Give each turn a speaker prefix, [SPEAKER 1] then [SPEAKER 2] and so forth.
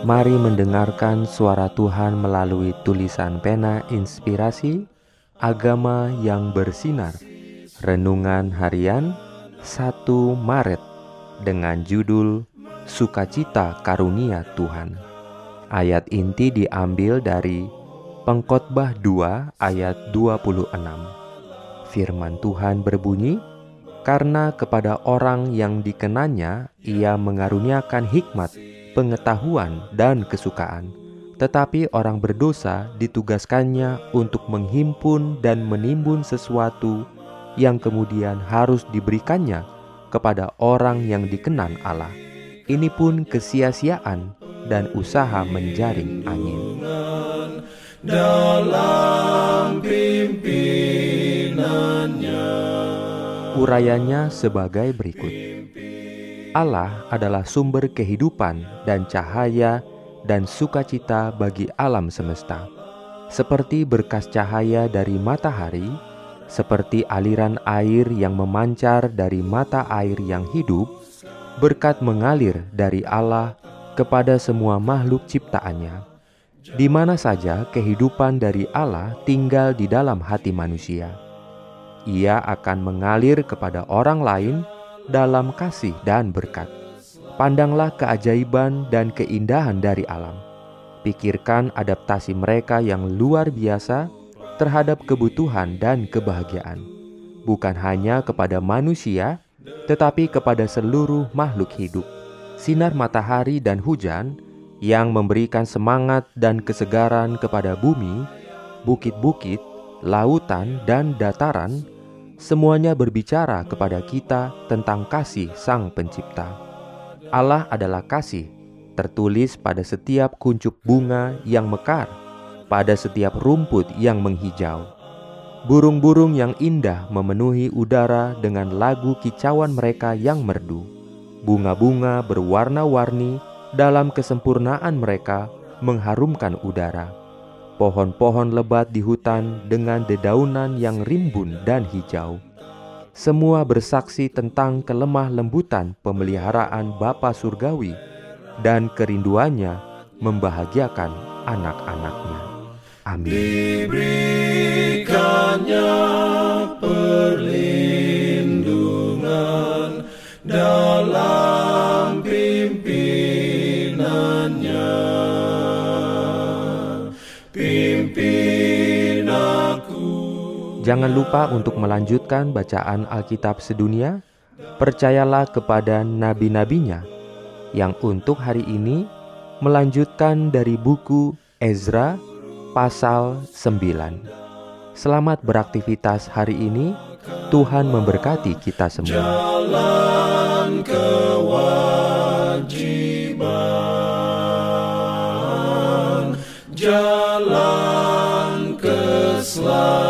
[SPEAKER 1] Mari mendengarkan suara Tuhan melalui tulisan pena inspirasi Agama yang bersinar. Renungan harian 1 Maret dengan judul Sukacita Karunia Tuhan. Ayat inti diambil dari Pengkhotbah 2 ayat 26 Firman Tuhan berbunyi, karena kepada orang yang dikenanya ia mengaruniakan hikmat pengetahuan, dan kesukaan. Tetapi orang berdosa ditugaskannya untuk menghimpun dan menimbun sesuatu yang kemudian harus diberikannya kepada orang yang dikenan Allah. Ini pun kesia-siaan dan usaha menjaring angin. Dalam pimpinannya. Urayanya sebagai berikut. Allah adalah sumber kehidupan dan cahaya dan sukacita bagi alam semesta. Seperti berkas cahaya dari matahari, seperti aliran air yang memancar dari mata air yang hidup, berkat mengalir dari Allah kepada semua makhluk ciptaannya. Di mana saja kehidupan dari Allah tinggal di dalam hati manusia. Ia akan mengalir kepada orang lain dalam kasih dan berkat. Pandanglah keajaiban dan keindahan dari alam. Pikirkan adaptasi mereka yang luar biasa terhadap kebutuhan dan kebahagiaan, bukan hanya kepada manusia, tetapi kepada seluruh makhluk hidup. Sinar matahari dan hujan yang memberikan semangat dan kesegaran kepada bumi, bukit-bukit, lautan, dan dataran semuanya berbicara kepada kita tentang kasih Sang Pencipta. Allah adalah kasih, tertulis pada setiap kuncup bunga yang mekar, pada setiap rumput yang menghijau. Burung-burung yang indah memenuhi udara dengan lagu kicauan mereka yang merdu. Bunga-bunga berwarna-warni dalam kesempurnaan mereka mengharumkan udara pohon-pohon lebat di hutan dengan dedaunan yang rimbun dan hijau. Semua bersaksi tentang kelemah lembutan pemeliharaan Bapa Surgawi dan kerinduannya membahagiakan anak-anaknya. Amin. Dalam pimpinannya. Jangan lupa untuk melanjutkan bacaan Alkitab sedunia. Percayalah kepada nabi-nabinya yang untuk hari ini melanjutkan dari buku Ezra pasal 9. Selamat beraktivitas hari ini. Tuhan memberkati kita semua. Jalan kewajiban, jalan keselamatan.